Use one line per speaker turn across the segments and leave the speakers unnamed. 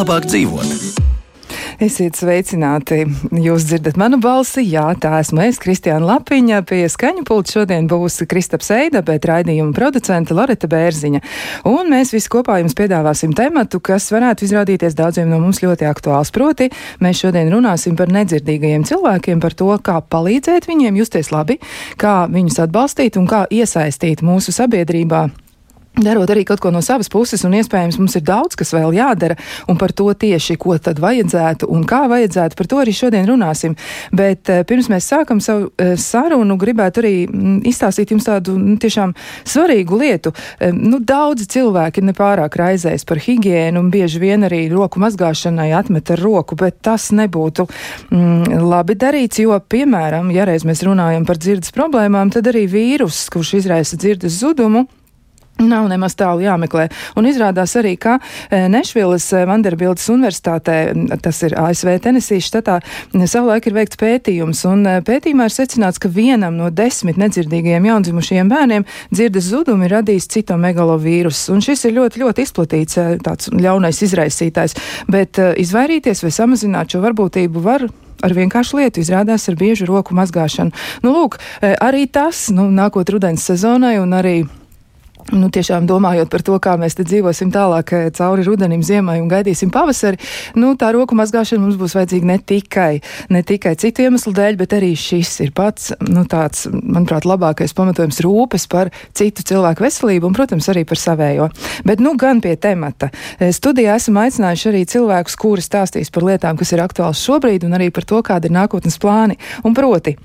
labāk dzīvot.
Esiet sveicināti! Jūs dzirdat manu balsi? Jā, tā esmu es, Kristiāna Lapiņa. Pie skaņu pulta šodien būs Kristaps Eida, bet raidījuma producente Loreta Bērziņa. Un mēs visi kopā jums piedāvāsim tematu, kas varētu izrādīties daudziem no mums ļoti aktuāls. Proti, mēs šodien runāsim par nedzirdīgajiem cilvēkiem, par to, kā palīdzēt viņiem justies labi, kā viņus atbalstīt un kā iesaistīt mūsu sabiedrībā Darot arī kaut ko no savas puses, un iespējams mums ir daudz, kas vēl jādara, un par to tieši, ko tad vajadzētu un kā vajadzētu, par to arī šodien runāsim. Bet eh, pirms mēs sākam savu eh, sarunu, gribētu arī mm, izstāstīt jums tādu nu, tiešām svarīgu lietu. Eh, nu, daudzi cilvēki nepārāk raizēs par higiēnu, un bieži vien arī roku mazgāšanai atmet ar roku, bet tas nebūtu mm, labi darīts, jo, piemēram, ja reiz mēs runājam par dzirdes problēmām, tad arī vīrus, kurš izraisa dzirdes zudumu, Nav nemaz tālu jāmeklē. Un izrādās arī, ka e, Nešvilas e, Vanderbiltas universitātē, tas ir ASV Tenesijas štatā, savulaik ir veikts pētījums, un e, pētījumā ir secināts, ka vienam no desmit nedzirdīgajiem jaundzimušajiem bērniem dzirdes zudumi ir radījis citomegalovīrus. Un šis ir ļoti, ļoti izplatīts tāds ļaunais izraisītājs. Bet izvairīties vai samazināt šo varbūtību var ar vienkāršu lietu, izrādās ar biežu roku mazgāšanu. Nu, lūk, arī tas, nu, nākot rudens sezonai un arī Nu, tiešām domājot par to, kā mēs dzīvosim tālāk eh, cauri rudenim, ziemai un gaidīsim pavasari, nu, tā roku mazgāšana mums būs vajadzīga ne tikai, ne tikai citu iemeslu dēļ, bet arī šis ir pats, nu, tāds, manuprāt, labākais pamatojums rūpes par citu cilvēku veselību un, protams, arī par savējo. Bet, nu, gan pie temata. Eh, studijā esam aicinājuši arī cilvēkus, kuri stāstīs par lietām, kas ir aktuāls šobrīd un arī par to, kāda ir nākotnes plāni. Un proti,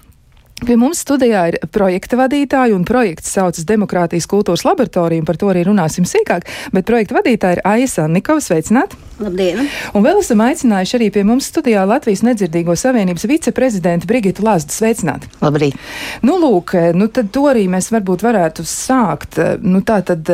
Pie mums studijā ir projekta vadītāja, un projekts saucas Demokrātijas kultūras laboratorija, un par to arī runāsim sīkāk. Bet projekta vadītāja ir Aisa Nikova. Sveicināti!
Labdien!
Un vēl esam aicinājuši arī pie mums studijā Latvijas nedzirdīgo savienības viceprezidentu Brigitu Lazdu. Sveicināti!
Labrīt!
Nu, lūk, nu tad to arī mēs varbūt varētu sākt. Nu, tā tad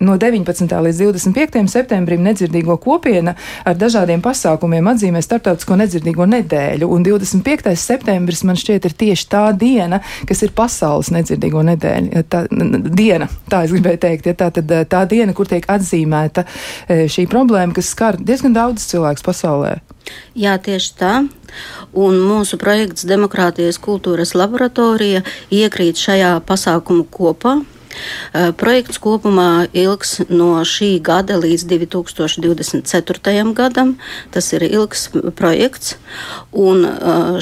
No 19. līdz 25. septembrim nedzirdīgo kopiena ar dažādiem pasākumiem atzīmē Startautisko nedzirdīgo nedēļu, un 25. septembris man šķiet ir tieši tā diena, kas ir pasaules nedzirdīgo nedēļa. Tā, diena, tā es gribēju teikt, ja tā tad tā diena, kur tiek atzīmēta šī problēma, kas skar diezgan daudz cilvēkus pasaulē.
Jā, tieši tā. Un mūsu projekts Demokrātijas kultūras laboratorija iekrīt šajā pasākumu kopā. Projekts kopumā ilgs no šī gada līdz 2024. gadam. Tas ir ilgs projekts, un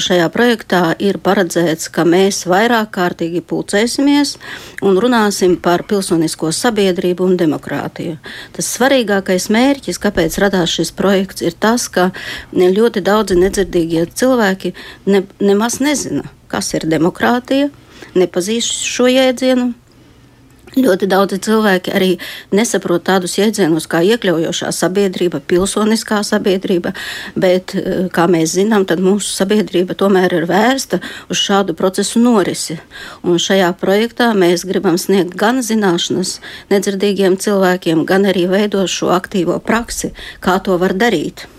šajā projektā ir paredzēts, ka mēs vairāk kārtīgi pulcēsimies un runāsim par pilsonisko sabiedrību un demokrātiju. Tas svarīgākais mērķis, kāpēc radās šis projekts, ir tas, ka ļoti daudzi nedzirdīgie cilvēki ne, nemaz nezina, kas ir demokrātija, nepazīst šo jēdzienu Ļoti daudzi cilvēki arī nesaprot tādus jēdzienus kā iekļaujošā sabiedrība, pilsoniskā sabiedrība, bet, eh, kā mēs zinām, tad mūsu sabiedrība tomēr ir vērsta uz šādu procesu norisi. Un šajā projektā mēs gribam sniegt gan zināšanas nedzirdīgiem cilvēkiem, gan arī veidot šo aktīvo praksi, kā to var darīt.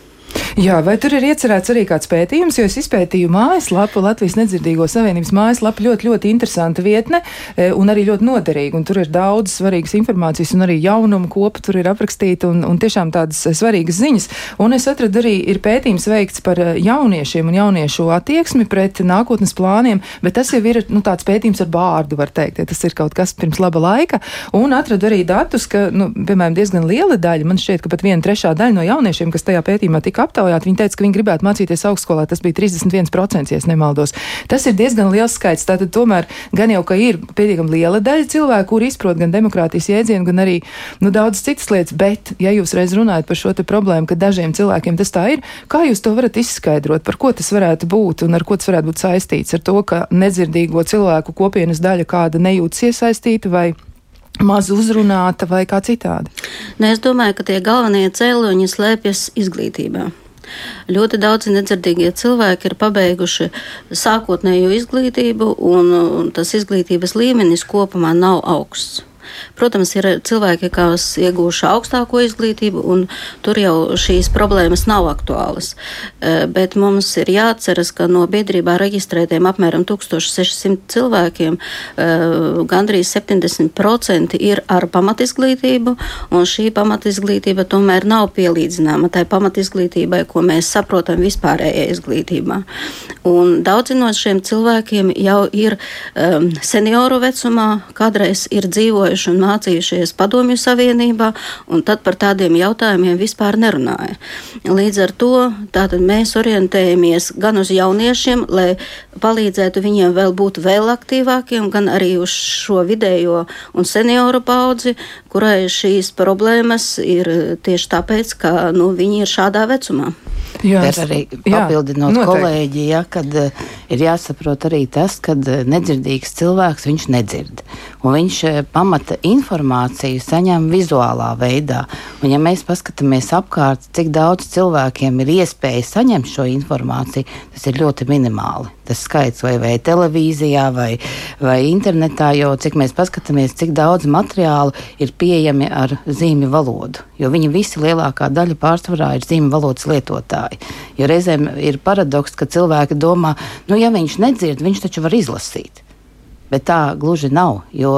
Jā, vai tur ir iecerēts arī kāds pētījums, jo es izpētīju mājaslapu, Latvijas nedzirdīgo savienības mājaslapu, ļoti, ļoti interesanta vietne e, un arī ļoti noderīga. Un tur ir daudz svarīgas informācijas un arī jaunumu kopa tur ir aprakstīta un, un tiešām tādas svarīgas ziņas. Un es atradu arī ir pētījums veikts par e, jauniešiem un jauniešu attieksmi pret nākotnes plāniem, bet tas jau ir nu, tāds pētījums ar bārdu, var teikt. Ja tas ir kaut kas pirms laba laika. Un atradu arī datus, ka, nu, piemēram, diezgan liela daļa, man šķiet, ka pat viena trešā daļa no jauniešiem, kas tajā pētījumā tika aptaujāti, viņi teica, ka viņi gribētu mācīties augstskolā. Tas bija 31%, ja nemaldos. Tas ir diezgan liels skaits. Tātad tomēr gan jau, ka ir pietiekami liela daļa cilvēku, kuri izprot gan demokrātijas jēdzienu, gan arī nu, daudz citas lietas. Bet, ja jūs reiz runājat par šo problēmu, ka dažiem cilvēkiem tas tā ir, kā jūs to varat izskaidrot, par ko tas varētu būt un ar ko tas varētu būt saistīts? Ar to, ka nedzirdīgo cilvēku kopienas daļa kāda nejūtas iesaistīta vai maz uzrunāta vai kā citādi?
Nu, es domāju, ka tie galvenie cēloņi slēpjas izglītībā. Ļoti daudzi nedzirdīgie cilvēki ir pabeiguši sākotnējo izglītību, un tas izglītības līmenis kopumā nav augsts. Protams, ir cilvēki, kas iegūši augstāko izglītību, un tur jau šīs problēmas nav aktuālas. Bet mums ir jāatceras, ka no biedrībā reģistrētiem apmēram 1600 cilvēkiem gandrīz 70% ir ar pamatizglītību, un šī pamatizglītība tomēr nav pielīdzināma tai pamatizglītībai, ko mēs saprotam vispārējai izglītībā. Un daudzi no šiem cilvēkiem jau ir um, senioru vecumā, kādreiz ir dzīvojuši un mācījušies Padomju Savienībā, un tad par tādiem jautājumiem vispār nerunāja. Līdz ar to mēs orientējamies gan uz jauniešiem, lai palīdzētu viņiem vēl būt vēl aktīvākiem, gan arī uz šo vidējo un senioru paudzi, kurai šīs problēmas ir tieši tāpēc, ka nu, viņi ir šādā vecumā.
Jā, es arī papildinot jā, kolēģi, ja, kad uh, ir jāsaprot arī tas, ka uh, nedzirdīgs cilvēks viņš nedzird. Un viņš uh, pamata informāciju saņem vizuālā veidā. Un ja mēs paskatāmies apkārt, cik daudz cilvēkiem ir iespēja saņemt šo informāciju, tas ir ļoti minimāli. Tas skaits vai, vai televīzijā vai, vai internetā, jo cik mēs paskatāmies, cik daudz materiālu ir pieejami ar zīmju valodu. Jo viņi visi lielākā daļa pārsvarā ir zīmju valodas lietotāji. Jo reizēm ir paradoks, ka cilvēki domā, nu, ja viņš nedzird, viņš taču var izlasīt. Bet tā gluži nav. Jo,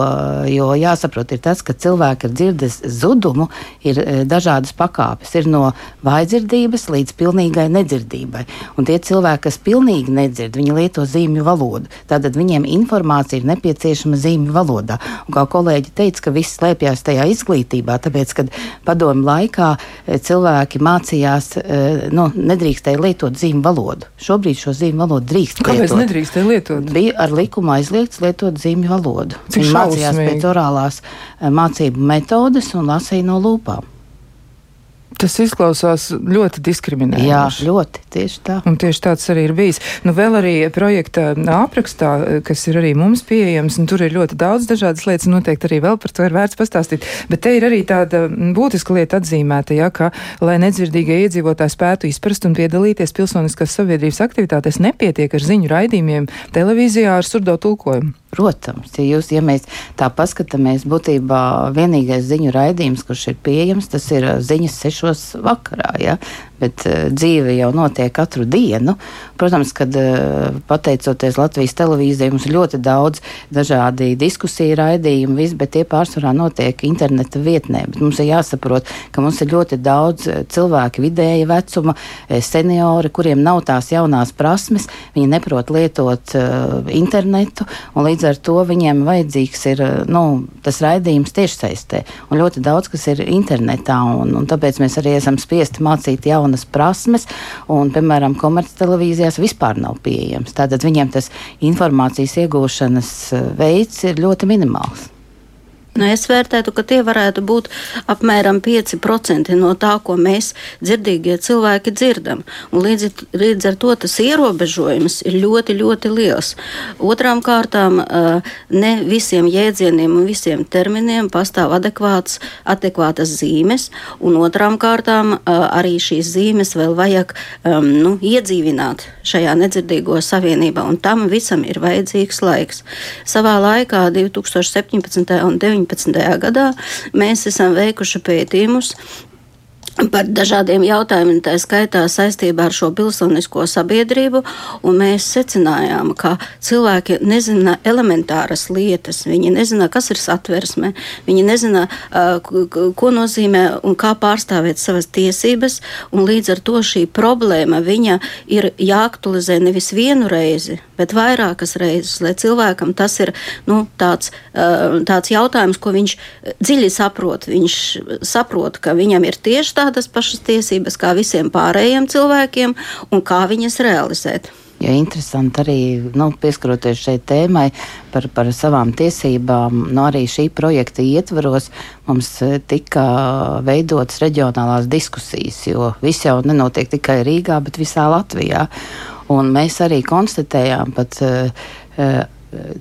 jo jāsaprot, tas, ka cilvēki ar dzirdes zudumu ir e, dažādas pakāpes. Ir no vājdzirdības līdz pilnīgai nedzirdībai. Un tie cilvēki, kas pilnīgi nedzird, viņi lieto zīmju valodu. Tātad viņiem informācija ir nepieciešama zīmju valodā. Un kā kolēģi teica, ka viss slēpjas tajā izglītībā, tāpēc, kad padomu laikā e, cilvēki mācījās, e, nu, nedrīkstēja lietot zīmju valodu. Šobrīd šo zīmju valodu drīkst
lietot. Kāpēc nedrīkstēja lietot?
Bija ar likumu aizliegts lietot lietot zīmju valodu.
Cik Viņi
mācījās pēc orālās eh, mācību metodes un lasīja no lūpām.
Tas izklausās ļoti diskriminējoši.
Jā, ļoti tieši tā.
Un tieši tāds arī ir bijis. Nu, vēl arī projekta aprakstā, kas ir arī mums pieejams, un tur ir ļoti daudz dažādas lietas, noteikti arī vēl par to ir vērts pastāstīt. Bet te ir arī tāda būtiska lieta atzīmēta, ja, ka, lai nedzirdīgie iedzīvotāji spētu izprast un piedalīties pilsoniskās sabiedrības aktivitātēs, nepietiek ar ziņu raidījumiem televīzijā ar surdo tulkojumu.
Protams, ja, jūs, ja mēs tā paskatāmies, būtībā vienīgais ziņu raidījums, kurš ir pieejams, tas ir ziņas sešos vakarā. Ja? bet uh, dzīve jau notiek katru dienu. Protams, kad uh, pateicoties Latvijas televīzijai, mums ir ļoti daudz dažādi diskusiju raidījumi, vis, bet tie pārsvarā notiek interneta vietnē. Bet mums ir jāsaprot, ka mums ir ļoti daudz cilvēku vidēja vecuma, seniori, kuriem nav tās jaunās prasmes, viņi neprot lietot uh, internetu, līdz ar to viņiem vajadzīgs ir nu, tas raidījums tiešsaistē. Un ļoti daudz kas ir internetā, un, un tāpēc mēs arī esam spiesti mācīt jaunas prasmes, un, piemēram, komerctelevīzijās vispār nav pieejams. Tātad viņiem tas informācijas iegūšanas eh, veids ir ļoti minimāls.
Nu, es vērtētu, ka tie varētu būt apmēram 5% no tā, ko mēs dzirdīgie cilvēki dzirdam. Un līdz, līdz ar to tas ierobežojums ir ļoti, ļoti liels. Otrām kārtām, ne visiem jēdzieniem un visiem terminiem pastāv adekvāts, adekvātas zīmes, un otrām kārtām arī šīs zīmes vēl vajag nu, iedzīvināt šajā nedzirdīgo savienībā, un tam visam ir vajadzīgs laiks. Savā laikā 2017. un 2019. 2019. gadā mēs esam veikuši pētījumus par dažādiem jautājumiem, tā skaitā saistībā ar šo pilsonisko sabiedrību, un mēs secinājām, ka cilvēki nezina elementāras lietas, viņi nezina, kas ir satversme, viņi nezina, ko nozīmē un kā pārstāvēt savas tiesības, un līdz ar to šī problēma viņa ir jāaktualizē nevis vienu reizi, bet vairākas reizes, lai cilvēkam tas ir nu, tāds, tāds jautājums, ko viņš dziļi saprot. Viņš saprot, ka viņam ir tieši tā tādas pašas tiesības kā visiem pārējiem cilvēkiem un kā viņas realizēt.
Ja interesanti arī nu, pieskaroties šai tēmai par, par savām tiesībām, nu, arī šī projekta ietvaros mums eh, tika veidotas reģionālās diskusijas, jo viss jau nenotiek tikai Rīgā, bet visā Latvijā. Un mēs arī konstatējām, pat uh,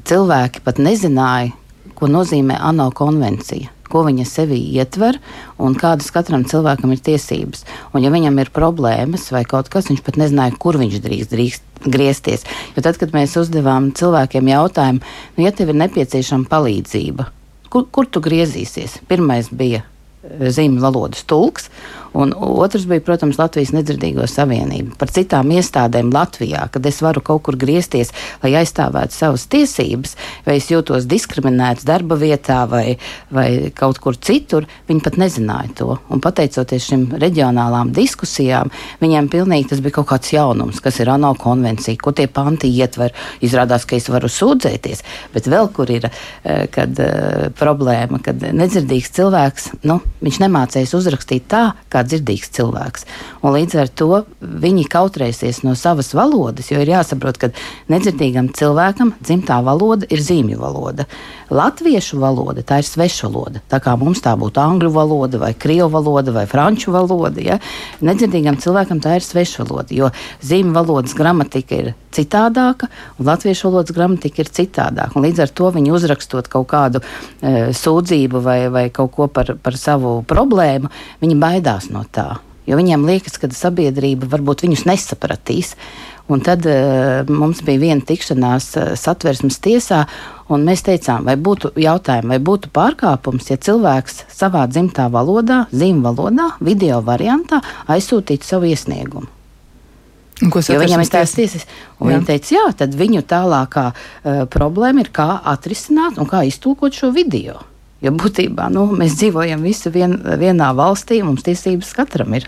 cilvēki pat nezināja, ko nozīmē ANO konvencija ko viņa sevī ietver un kādas katram cilvēkam ir tiesības. Un, ja viņam ir problēmas vai kaut kas, viņš pat nezināja, kur viņš drīkst, drīkst griezties. Jo tad, kad mēs uzdevām cilvēkiem jautājumu, nu, ja tev ir nepieciešama palīdzība, kur, kur tu griezīsies? Pirmais bija zīmju valodas tulks, Un otrs bija, protams, Latvijas nedzirdīgo savienība. Par citām iestādēm Latvijā, kad es varu kaut kur griezties, lai aizstāvētu savas tiesības, vai es jūtos diskriminēts darba vietā vai, vai kaut kur citur, viņi pat nezināja to. Un pateicoties šim reģionālām diskusijām, viņiem pilnīgi tas bija kaut kāds jaunums, kas ir ANO konvencija, ko tie panti ietver. Izrādās, ka es varu sūdzēties, bet vēl kur ir eh, kad, uh, problēma, kad nedzirdīgs cilvēks, nu, viņš nemācēs uzrakstīt tā, kā dzirdīgs cilvēks. Un līdz ar to viņi kautrēsies no savas valodas, jo ir jāsaprot, ka nedzirdīgam cilvēkam dzimtā valoda ir zīmju valoda. Latviešu valoda tā ir svešvaloda. Tā kā mums tā būtu angļu valoda, vai krievu valoda, vai franču valoda. Ja? Nedzirdīgam cilvēkam tā ir svešvaloda, jo zīmju valodas gramatika ir citādāka, un latviešu valodas gramatika ir citādāka. Un līdz ar to viņi uzrakstot kaut kādu e, sūdzību vai, vai kaut ko par, par savu problēmu, viņi baidās no tā. Jo viņiem liekas, ka sabiedrība varbūt viņus nesapratīs. Un tad uh, mums bija viena tikšanās uh, satversmes tiesā, un mēs teicām, vai būtu jautājumi, vai būtu pārkāpums, ja cilvēks savā dzimtā valodā, zīmju valodā, video variantā aizsūtītu savu iesniegumu. Jo viņam ir tās tiesas, viņi teica, jā, tad viņu tālākā uh, problēma ir, kā atrisināt un kā iztulkot šo video. Jo būtībā nu, mēs dzīvojam visi vien, vienā valstī, un mums tiesības katram ir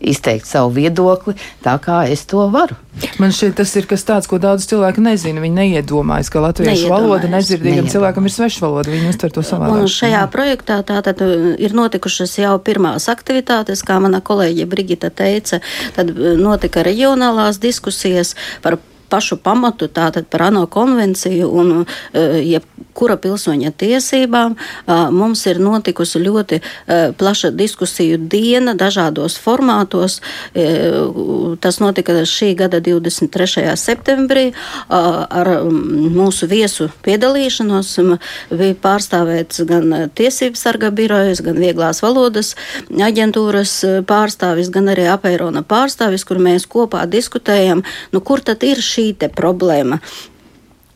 izteikt savu viedokli tā, kā es to varu.
Man šķiet, tas ir kas tāds, ko daudz cilvēku nezina. Viņi neiedomājas, ka latviešu valoda nedzirdīgam cilvēkam ir svešvaloda. Viņi uztver to savādāk.
Un šajā projektā tātad uh, ir notikušas jau pirmās aktivitātes, kā mana kolēģe Brigita teica, tad uh, notika reģionālās diskusijas par pašu pamatu tātad par ANO konvenciju un uh, jebkura pilsoņa tiesībām. Mums ir notikusi ļoti uh, plaša diskusiju diena dažādos formātos. Tas notika šī gada 23. septembrī ar mūsu viesu piedalīšanos. Bija pārstāvēts gan tiesības sarga birojas, gan vieglās valodas aģentūras pārstāvis, gan arī apērona pārstāvis, kur mēs kopā diskutējam, nu, kur tad ir šī šī problēma.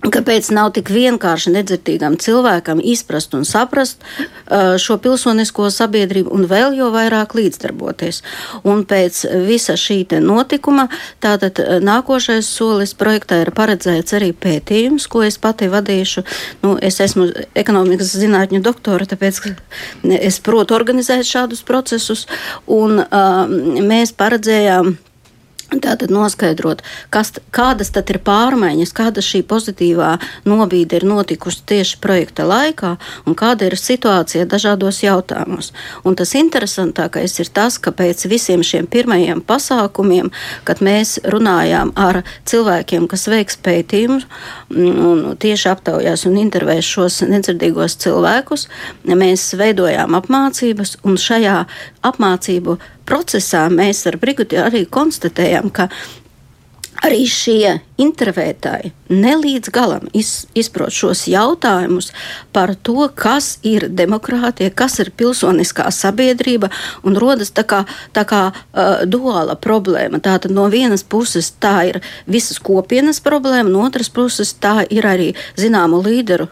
Kāpēc nav tik vienkārši nedzirdīgam cilvēkam izprast un saprast uh, šo pilsonisko sabiedrību un vēl jau vairāk līdzdarboties? Un pēc visa šī notikuma, tātad uh, nākošais solis projektā ir paredzēts arī pētījums, ko es pati vadīšu. Nu, es esmu ekonomikas zinātņu doktora, tāpēc es protu organizēt šādus procesus, un uh, mēs paredzējām Tātad noskaidrot, kas, kādas tad ir pārmaiņas, kāda šī pozitīvā nobīde ir notikusi tieši projekta laikā un kāda ir situācija dažādos jautājumos. Un tas interesantākais ir tas, ka pēc visiem šiem pirmajiem pasākumiem, kad mēs runājām ar cilvēkiem, kas veiks pētījumus un tieši aptaujās un intervēs šos nedzirdīgos cilvēkus, mēs veidojām apmācības un šajā apmācību procesā mēs ar Brigudi arī konstatējam, ka arī šie intervētāji nelīdz galam iz, izprot šos jautājumus par to, kas ir demokrātija, kas ir pilsoniskā sabiedrība, un rodas tā kā, tā kā uh, duāla problēma. Tātad no vienas puses tā ir visas kopienas problēma, no otras puses tā ir arī zināmu līderu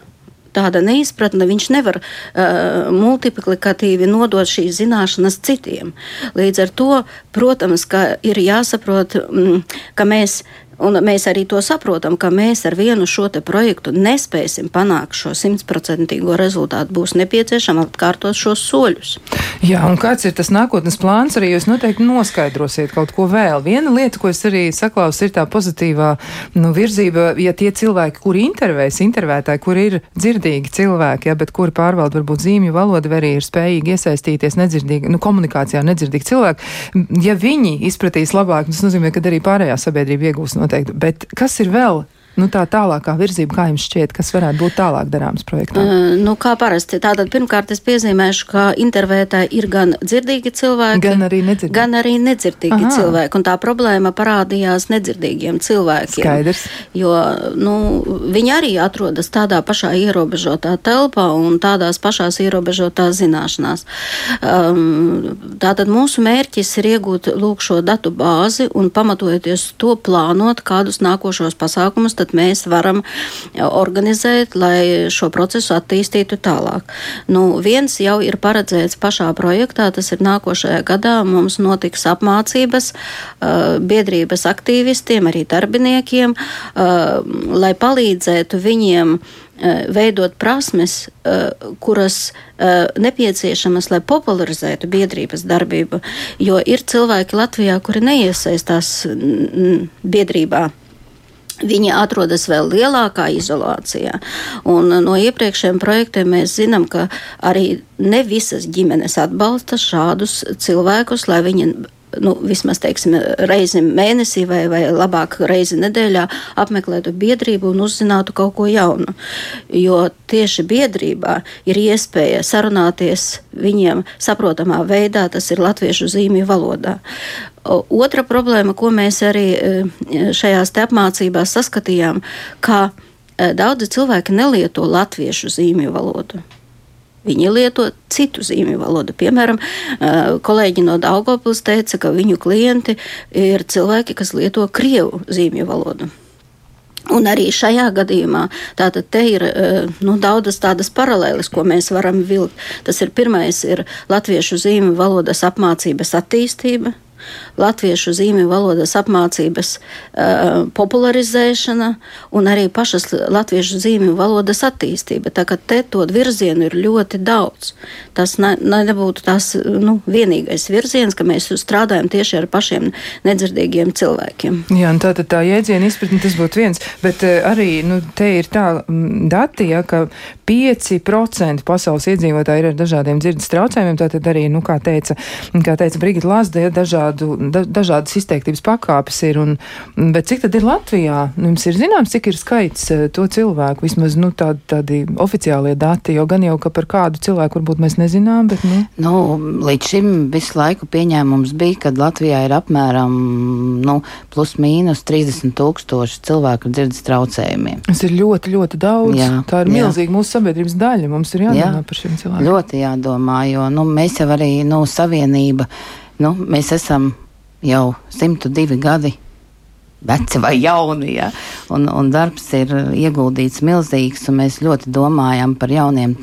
tāda neizpratne, viņš nevar uh, multiplikatīvi nodot šīs zināšanas citiem. Līdz ar to, protams, ir jāsaprot, mm, ka mēs Un mēs arī to saprotam, ka mēs ar vienu šo projektu nespēsim panākt šo simtprocentīgo rezultātu. Būs nepieciešama atkārtot šos soļus.
Jā, un kāds ir tas nākotnes plāns? Arī jūs noteikti noskaidrosiet kaut ko vēl. Viena lieta, ko es arī saklausu, ir tā pozitīvā nu, virzība, ja tie cilvēki, kuri intervēs, intervētāji, kuri ir dzirdīgi cilvēki, ja, bet kuri pārvalda varbūt zīmju valodu, arī ir spējīgi iesaistīties nedzirdīgi, nu, komunikācijā nedzirdīgi cilvēki, ja viņi izpratīs labāk, tas nozīmē, ka arī pārējā sabiedrība iegūs no noteikti. Bet kas ir vēl nu, tā tālākā virzība, kā jums šķiet, kas varētu būt tālāk darāms projektā?
Uh, nu, kā parasti. Tātad pirmkārt es piezīmēšu, ka intervētāji ir gan dzirdīgi cilvēki,
gan arī nedzirdīgi,
gan arī nedzirdīgi Aha. cilvēki. Un tā problēma parādījās nedzirdīgiem cilvēkiem.
Skaidrs.
Jo nu, viņi arī atrodas tādā pašā ierobežotā telpā un tādās pašās ierobežotās zināšanās. Um, tātad mūsu mērķis ir iegūt lūk šo datu bāzi un pamatojoties to plānot, kādus nākošos pasākumus tad mēs varam organizēt, lai šo procesu attīstītu tālāk. Nu, viens jau ir paredzēts pašā projektā, tas ir nākošajā gadā. Mums notiks apmācības uh, biedrības aktīvistiem, arī darbiniekiem, uh, lai palīdzētu viņiem veidot prasmes, kuras nepieciešamas, lai popularizētu biedrības darbību, jo ir cilvēki Latvijā, kuri neiesaistās biedrībā. Viņi atrodas vēl lielākā izolācijā. Un no iepriekšējiem projektiem mēs zinām, ka arī ne visas ģimenes atbalsta šādus cilvēkus, lai viņi nu, vismaz teiksim, reizi mēnesī vai, vai labāk reizi nedēļā apmeklētu biedrību un uzzinātu kaut ko jaunu. Jo tieši biedrībā ir iespēja sarunāties viņiem saprotamā veidā, tas ir latviešu zīmju valodā. Otra problēma, ko mēs arī e, šajās apmācībās saskatījām, ka e, daudzi cilvēki nelieto latviešu zīmju valodu. Viņi lieto citu zīmju valodu. Piemēram, kolēģi no Daugopils teica, ka viņu klienti ir cilvēki, kas lieto krievu zīmju valodu. Un arī šajā gadījumā tātad te ir nu, daudzas tādas paralēles, ko mēs varam vilkt. Tas ir pirmais, ir latviešu zīmju valodas apmācības attīstība, latviešu zīmju valodas apmācības uh, popularizēšana un arī pašas latviešu zīmju valodas attīstība. Tā kā te to virzienu ir ļoti daudz. Tas ne, ne, nebūtu tas nu, vienīgais virziens, ka mēs strādājam tieši ar pašiem nedzirdīgiem cilvēkiem.
Jā, tā tad tā jēdziena izpratne tas būtu viens, bet uh, arī nu, te ir tā dati, ja, ka 5% pasaules iedzīvotāji ir ar dažādiem dzirdes traucējumiem, tātad arī, nu, kā teica, kā teica Brigita Lazda, ja dažādi dažādu, da, dažādas izteiktības pakāpes ir. Un, bet cik tad ir Latvijā? Nu, jums ir zināms, cik ir skaits eh, to cilvēku, vismaz nu, tādi, tādi oficiālie dati, jo gan jau ka par kādu cilvēku varbūt mēs nezinām. Bet, nu.
Nu, līdz šim visu laiku pieņēmums bija, ka Latvijā ir apmēram nu, plus mīnus 30 tūkstoši cilvēku ar dzirdes traucējumiem.
Tas ir ļoti, ļoti daudz. Jā, Tā ir jā. milzīga mūsu sabiedrības daļa. Mums ir jādomā jā, par šiem cilvēkiem.
Ļoti jādomā, jo nu, mēs jau arī nu, savienība nu, mēs esam jau 102 gadi veci vai jauni. Ja? Un, un darbs ir ieguldīts milzīgs, un mēs ļoti domājam par jauniem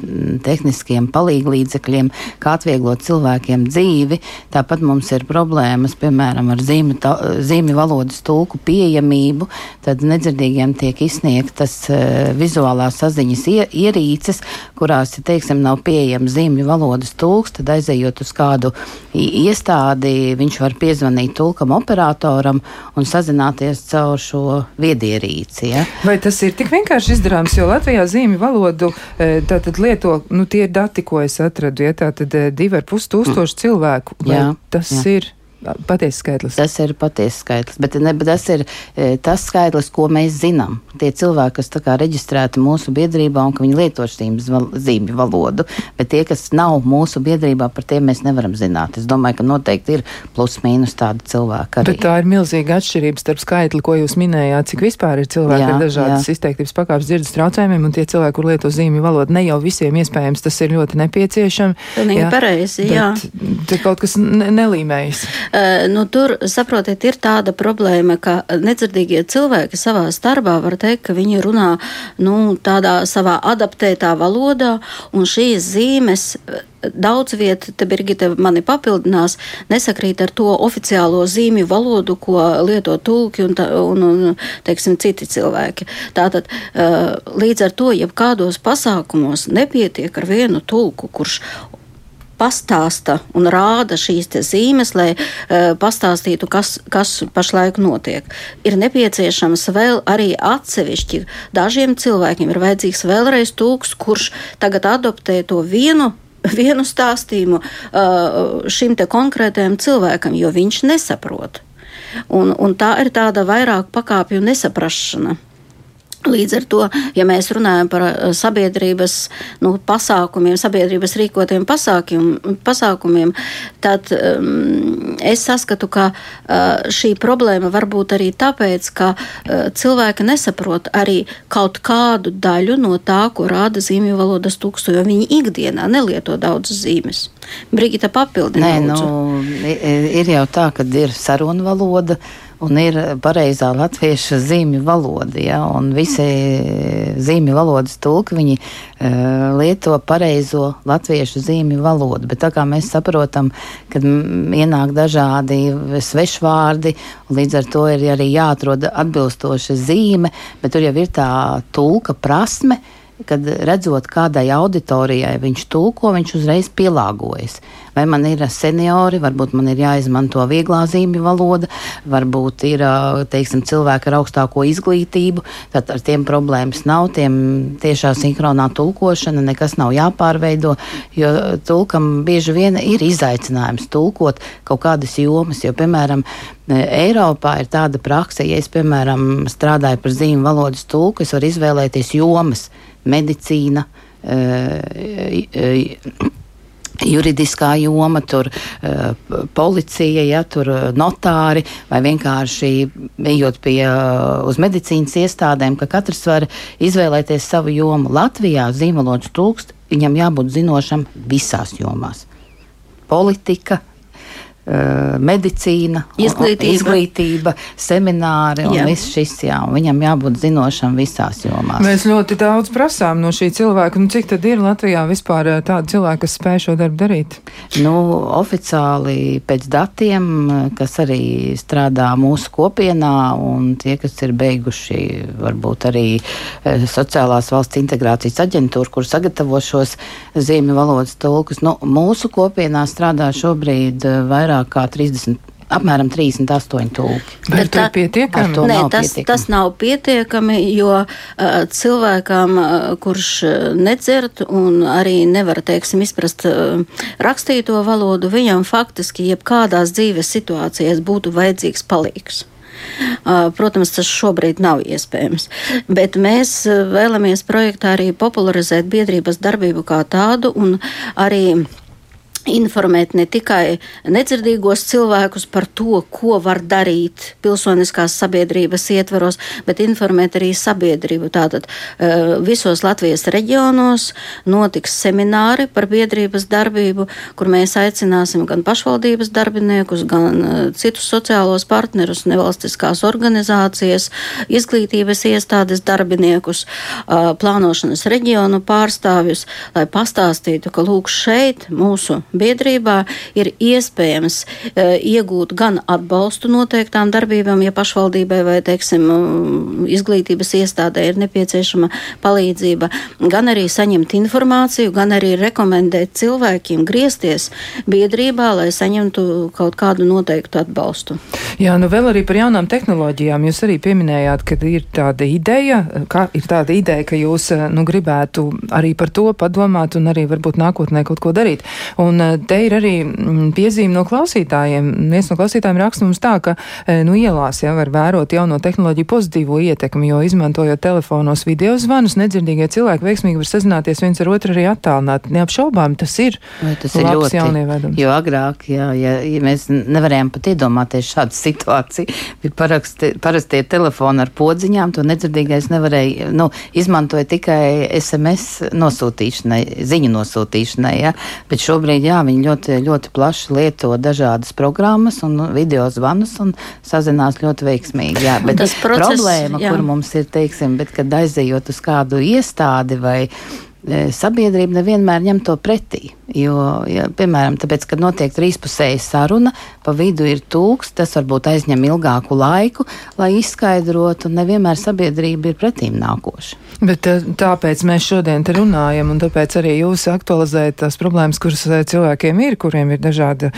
tehniskiem palīglīdzekļiem, kā atvieglot cilvēkiem dzīvi. Tāpat mums ir problēmas, piemēram, ar zīmju, zīmju valodas tulku pieejamību. Tad nedzirdīgiem tiek izsniegtas uh, vizuālās saziņas ie, ierīces, kurās, ja teiksim, nav pieejams zīmju valodas tulks, tad aizejot uz kādu iestādi, viņš var piezvanīt tulkam operatoram un sazināties rīkoties caur šo viedierīci. Ja?
Vai tas ir tik vienkārši izdarāms, jo Latvijā zīmju valodu e, tātad lieto, nu tie dati, ko es atradu, ja tātad e, divi ar pus tūkstoši cilvēku, jā, tas jā. ir? Patiesas skaitlis.
Tas ir patiesas skaitlis, bet ne, tas ir e, tas skaitlis, ko mēs zinām. Tie cilvēki, kas kā reģistrēti mūsu biedrībā un ka viņi lieto zīmju valodu, bet tie, kas nav mūsu biedrībā, par tiem mēs nevaram zināt. Es domāju, ka noteikti ir plus mīnus tādi cilvēki arī.
Bet tā ir milzīga atšķirība starp skaitli, ko jūs minējāt, cik vispār ir cilvēki jā, ar dažādas jā. izteiktības pakāpes dzirdes traucējumiem, un tie cilvēki, kur lieto zīmju valodu, ne jau visiem iespējams tas ir ļoti nepieciešams.
Pilnīgi pareizi, jā.
Te kaut kas ne nelīmējas.
Nu, tur, saprotiet, ir tāda problēma, ka nedzirdīgie cilvēki savā starpā var teikt, ka viņi runā nu, tādā savā adaptētā valodā, un šīs zīmes daudz vieta, te Birgita mani papildinās, nesakrīt ar to oficiālo zīmju valodu, ko lieto tulki un, un, un teiksim, citi cilvēki. Tātad līdz ar to, ja kādos pasākumos nepietiek ar vienu tulku, kurš pastāsta un rāda šīs zīmes, lai uh, pastāstītu, kas, kas pašlaik notiek. Ir nepieciešams vēl arī atsevišķi. Dažiem cilvēkiem ir vajadzīgs vēlreiz tūks, kurš tagad adoptē to vienu vienu stāstījumu uh, šim konkrētajam cilvēkam, jo viņš nesaprot. Un, un tā ir tāda vairāk pakāpju nesaprašana. Līdz ar to, ja mēs runājam par eh, sabiedrības nu, pasākumiem, sabiedrības rīkotiem pasākumiem, pasākumiem tad um, es saskatu, ka uh, šī problēma var būt arī tāpēc, ka uh, cilvēki nesaprot arī kaut kādu daļu no tā, ko rāda zīmju valodas tūksto, jo viņi ikdienā nelieto daudz zīmes. Brigita papildina.
Nē, nu, ir jau tā, ka ir sarunu valoda un ir pareizā latviešu zīmju valoda. Ja, un visi zīmju valodas tulki viņi, uh, lieto pareizo latviešu zīmju valodu. Bet tā kā mēs saprotam, ka ienāk dažādi svešvārdi, līdz ar to ir arī jāatrod atbilstoša zīme, bet tur jau ir tā tulka prasme kad redzot, kādai auditorijai viņš tulko, viņš uzreiz pielāgojas. Vai man ir seniori, varbūt man ir jāizmanto vieglā zīmju valoda, varbūt ir teiksim, cilvēki ar augstāko izglītību, tad ar tiem problēmas nav, tiem tiešā sinhronā tulkošana, nekas nav jāpārveido, jo tulkam bieži vien ir izaicinājums tulkot kaut kādas jomas, jo, piemēram, Eiropā ir tāda praksa, ja es, piemēram, strādāju par zīmju valodas tulku, es varu izvēlēties jomas medicīna, juridiskā joma, tur policija, ja, tur notāri vai vienkārši ejot pie uz medicīnas iestādēm, ka katrs var izvēlēties savu jomu. Latvijā zīmolots tūkst, viņam jābūt zinošam visās jomās. Politika, medicīna, izglītība, izglītība semināri un jā. viss šis, jā, un viņam jābūt zinošam visās jomās.
Mēs ļoti daudz prasām no šī cilvēka, nu cik tad ir Latvijā vispār uh, tādi cilvēki, kas spēj šo darbu darīt?
Nu, oficiāli pēc datiem, kas arī strādā mūsu kopienā un tie, kas ir beiguši varbūt arī sociālās valsts integrācijas aģentūru, kur sagatavo šos zīmju valodas tulkus, nu, mūsu kopienā strādā šobrīd vairāk vairāk kā 30 apmēram 38 tūki.
Vai tā ir pietiekami?
Nē, tas, pietiekami. tas nav pietiekami, jo uh, cilvēkam, uh, kurš nedzert un arī nevar, teiksim, izprast uh, rakstīto valodu, viņam faktiski jebkādās dzīves situācijās būtu vajadzīgs palīgs. Protams, tas šobrīd nav iespējams, bet mēs vēlamies projektā arī popularizēt biedrības darbību kā tādu un arī informēt ne tikai nedzirdīgos cilvēkus par to, ko var darīt pilsoniskās sabiedrības ietvaros, bet informēt arī sabiedrību. Tātad eh, visos Latvijas reģionos notiks semināri par biedrības darbību, kur mēs aicināsim gan pašvaldības darbiniekus, gan eh, citus sociālos partnerus, nevalstiskās organizācijas, izglītības iestādes darbiniekus, eh, plānošanas reģionu pārstāvjus, lai pastāstītu, ka lūk šeit mūsu biedrībā ir iespējams uh, iegūt gan atbalstu noteiktām darbībām, ja pašvaldībai vai, teiksim, izglītības iestādē ir nepieciešama palīdzība, gan arī saņemt informāciju, gan arī rekomendēt cilvēkiem griezties biedrībā, lai saņemtu kaut kādu noteiktu atbalstu.
Jā, nu vēl arī par jaunām tehnoloģijām. Jūs arī pieminējāt, ka ir tāda ideja, ka ir tāda ideja, ka jūs nu, gribētu arī par to padomāt un arī varbūt nākotnē kaut ko darīt. Un te ir arī mm, piezīme no klausītājiem. Viens no klausītājiem raksta mums tā, ka e, nu, ielās jau var vērot jauno tehnoloģiju pozitīvo ietekmi, jo izmantojot telefonos video zvanus, nedzirdīgie cilvēki veiksmīgi var sazināties viens ar otru arī attālināt. Neapšaubām tas ir.
Vai tas ir ļoti jaunievedums. Jo agrāk, jā, ja, ja mēs nevarējām pat iedomāties šādu situāciju, bija paraksti, parastie telefoni ar podziņām, to nedzirdīgais nevarēja, nu, izmantoja tikai SMS nosūtīšanai, ziņu nosūtīšanai, jā, bet šobrīd, jā, viņi ļoti, ļoti plaši lieto dažādas programmas un video zvanus un sazinās ļoti veiksmīgi. Jā, bet tas process, problēma, jā. kur mums ir, teiksim, bet, kad aizejot uz kādu iestādi vai sabiedrība nevienmēr ņem to pretī. Jo, ja, piemēram, tāpēc, kad notiek trīspusēja saruna, pa vidu ir tūks, tas varbūt aizņem ilgāku laiku, lai izskaidrotu, un nevienmēr sabiedrība ir pretīm nākoša.
Bet eh, tāpēc mēs šodien te runājam, un tāpēc arī jūs aktualizējat tās problēmas, kuras eh, cilvēkiem ir, kuriem ir dažādi,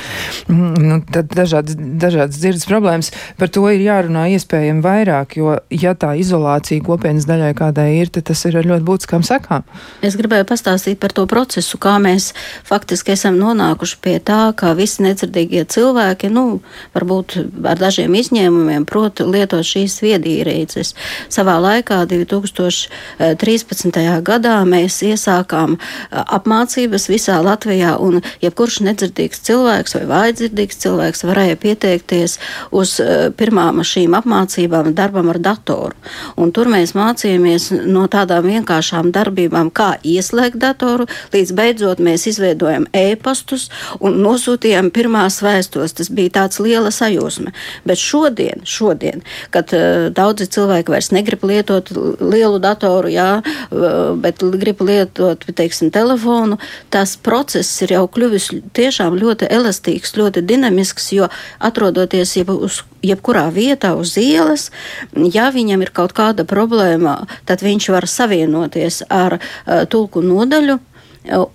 mm, nu, dažādas, dažādas dzirdes problēmas. Par to ir jārunā iespējami vairāk, jo, ja tā izolācija kopienas daļai kādai ir, tad tas ir ar ļoti būtiskām sekām.
Es gribēju pastāstīt par to procesu, kā mēs faktiski esam nonākuši pie tā, ka visi nedzirdīgie cilvēki, nu, varbūt ar dažiem izņēmumiem, prot lietot šīs viedierīces. Savā laikā, 2013. gadā, mēs iesākām apmācības visā Latvijā, un jebkurš nedzirdīgs cilvēks vai vājdzirdīgs cilvēks varēja pieteikties uz pirmām šīm apmācībām darbam ar datoru. Un tur mēs mācījāmies no tādām vienkāršām darbībām, kā ieslēgt datoru, līdz beidzot mēs izveidojam e-pastus un nosūtījām pirmās vēstos. Tas bija tāds liela sajūsma. Bet šodien, šodien kad uh, daudzi cilvēki vairs negrib lietot lielu datoru, jā, uh, bet grib lietot, teiksim, telefonu, tas process ir jau kļuvis tiešām ļoti elastīgs, ļoti dinamisks, jo atrodoties jeb uz jebkurā vietā uz ielas, ja viņam ir kaut kāda problēma, tad viņš var savienoties ar uh, tulku nodaļu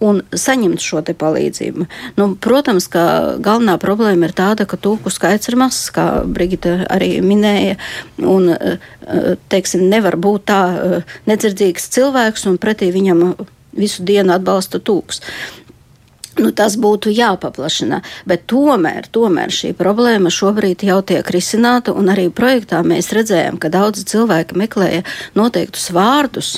un saņemt šo palīdzību. Nu, protams, ka galvenā problēma ir tāda, ka tulku skaits ir mazs, kā Brigita arī minēja. Un, teiksim, nevar būt tā nedzirdīgs cilvēks un pretī viņam visu dienu atbalsta tūks. Nu, tas būtu jāpaplašina, bet tomēr, tomēr šī problēma šobrīd jau tiek risināta, un arī projektā mēs redzējām, ka daudzi cilvēki meklēja noteiktus vārdus,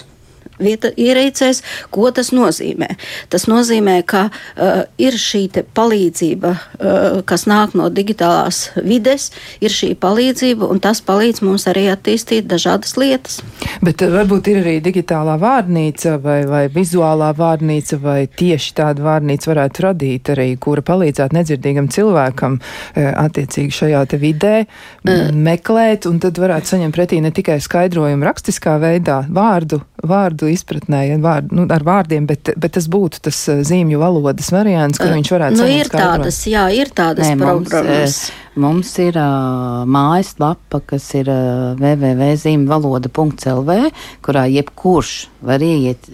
vieta ierīcēs, ko tas nozīmē. Tas nozīmē, ka uh, ir šī palīdzība, uh, kas nāk no digitālās vides, ir šī palīdzība, un tas palīdz mums arī attīstīt dažādas lietas.
Bet uh, varbūt ir arī digitālā vārnīca vai, vai vizuālā vārnīca, vai tieši tāda vārnīca varētu radīt arī, kura palīdzētu nedzirdīgam cilvēkam uh, attiecīgi šajā te vidē uh. meklēt, un tad varētu saņemt pretī ne tikai skaidrojumu rakstiskā veidā, vārdu, vārdu vārdu izpratnē, ja vārd, nu, ar vārdiem, bet, bet tas būtu tas eh, zīmju valodas variants, kur viņš varētu
nu, ir tādas, jā, ir tādas Nē, programmas.
Mums, mums ir uh, mājaslapa, kas ir uh, www.zīmvaloda.lv, kurā jebkurš var ieiet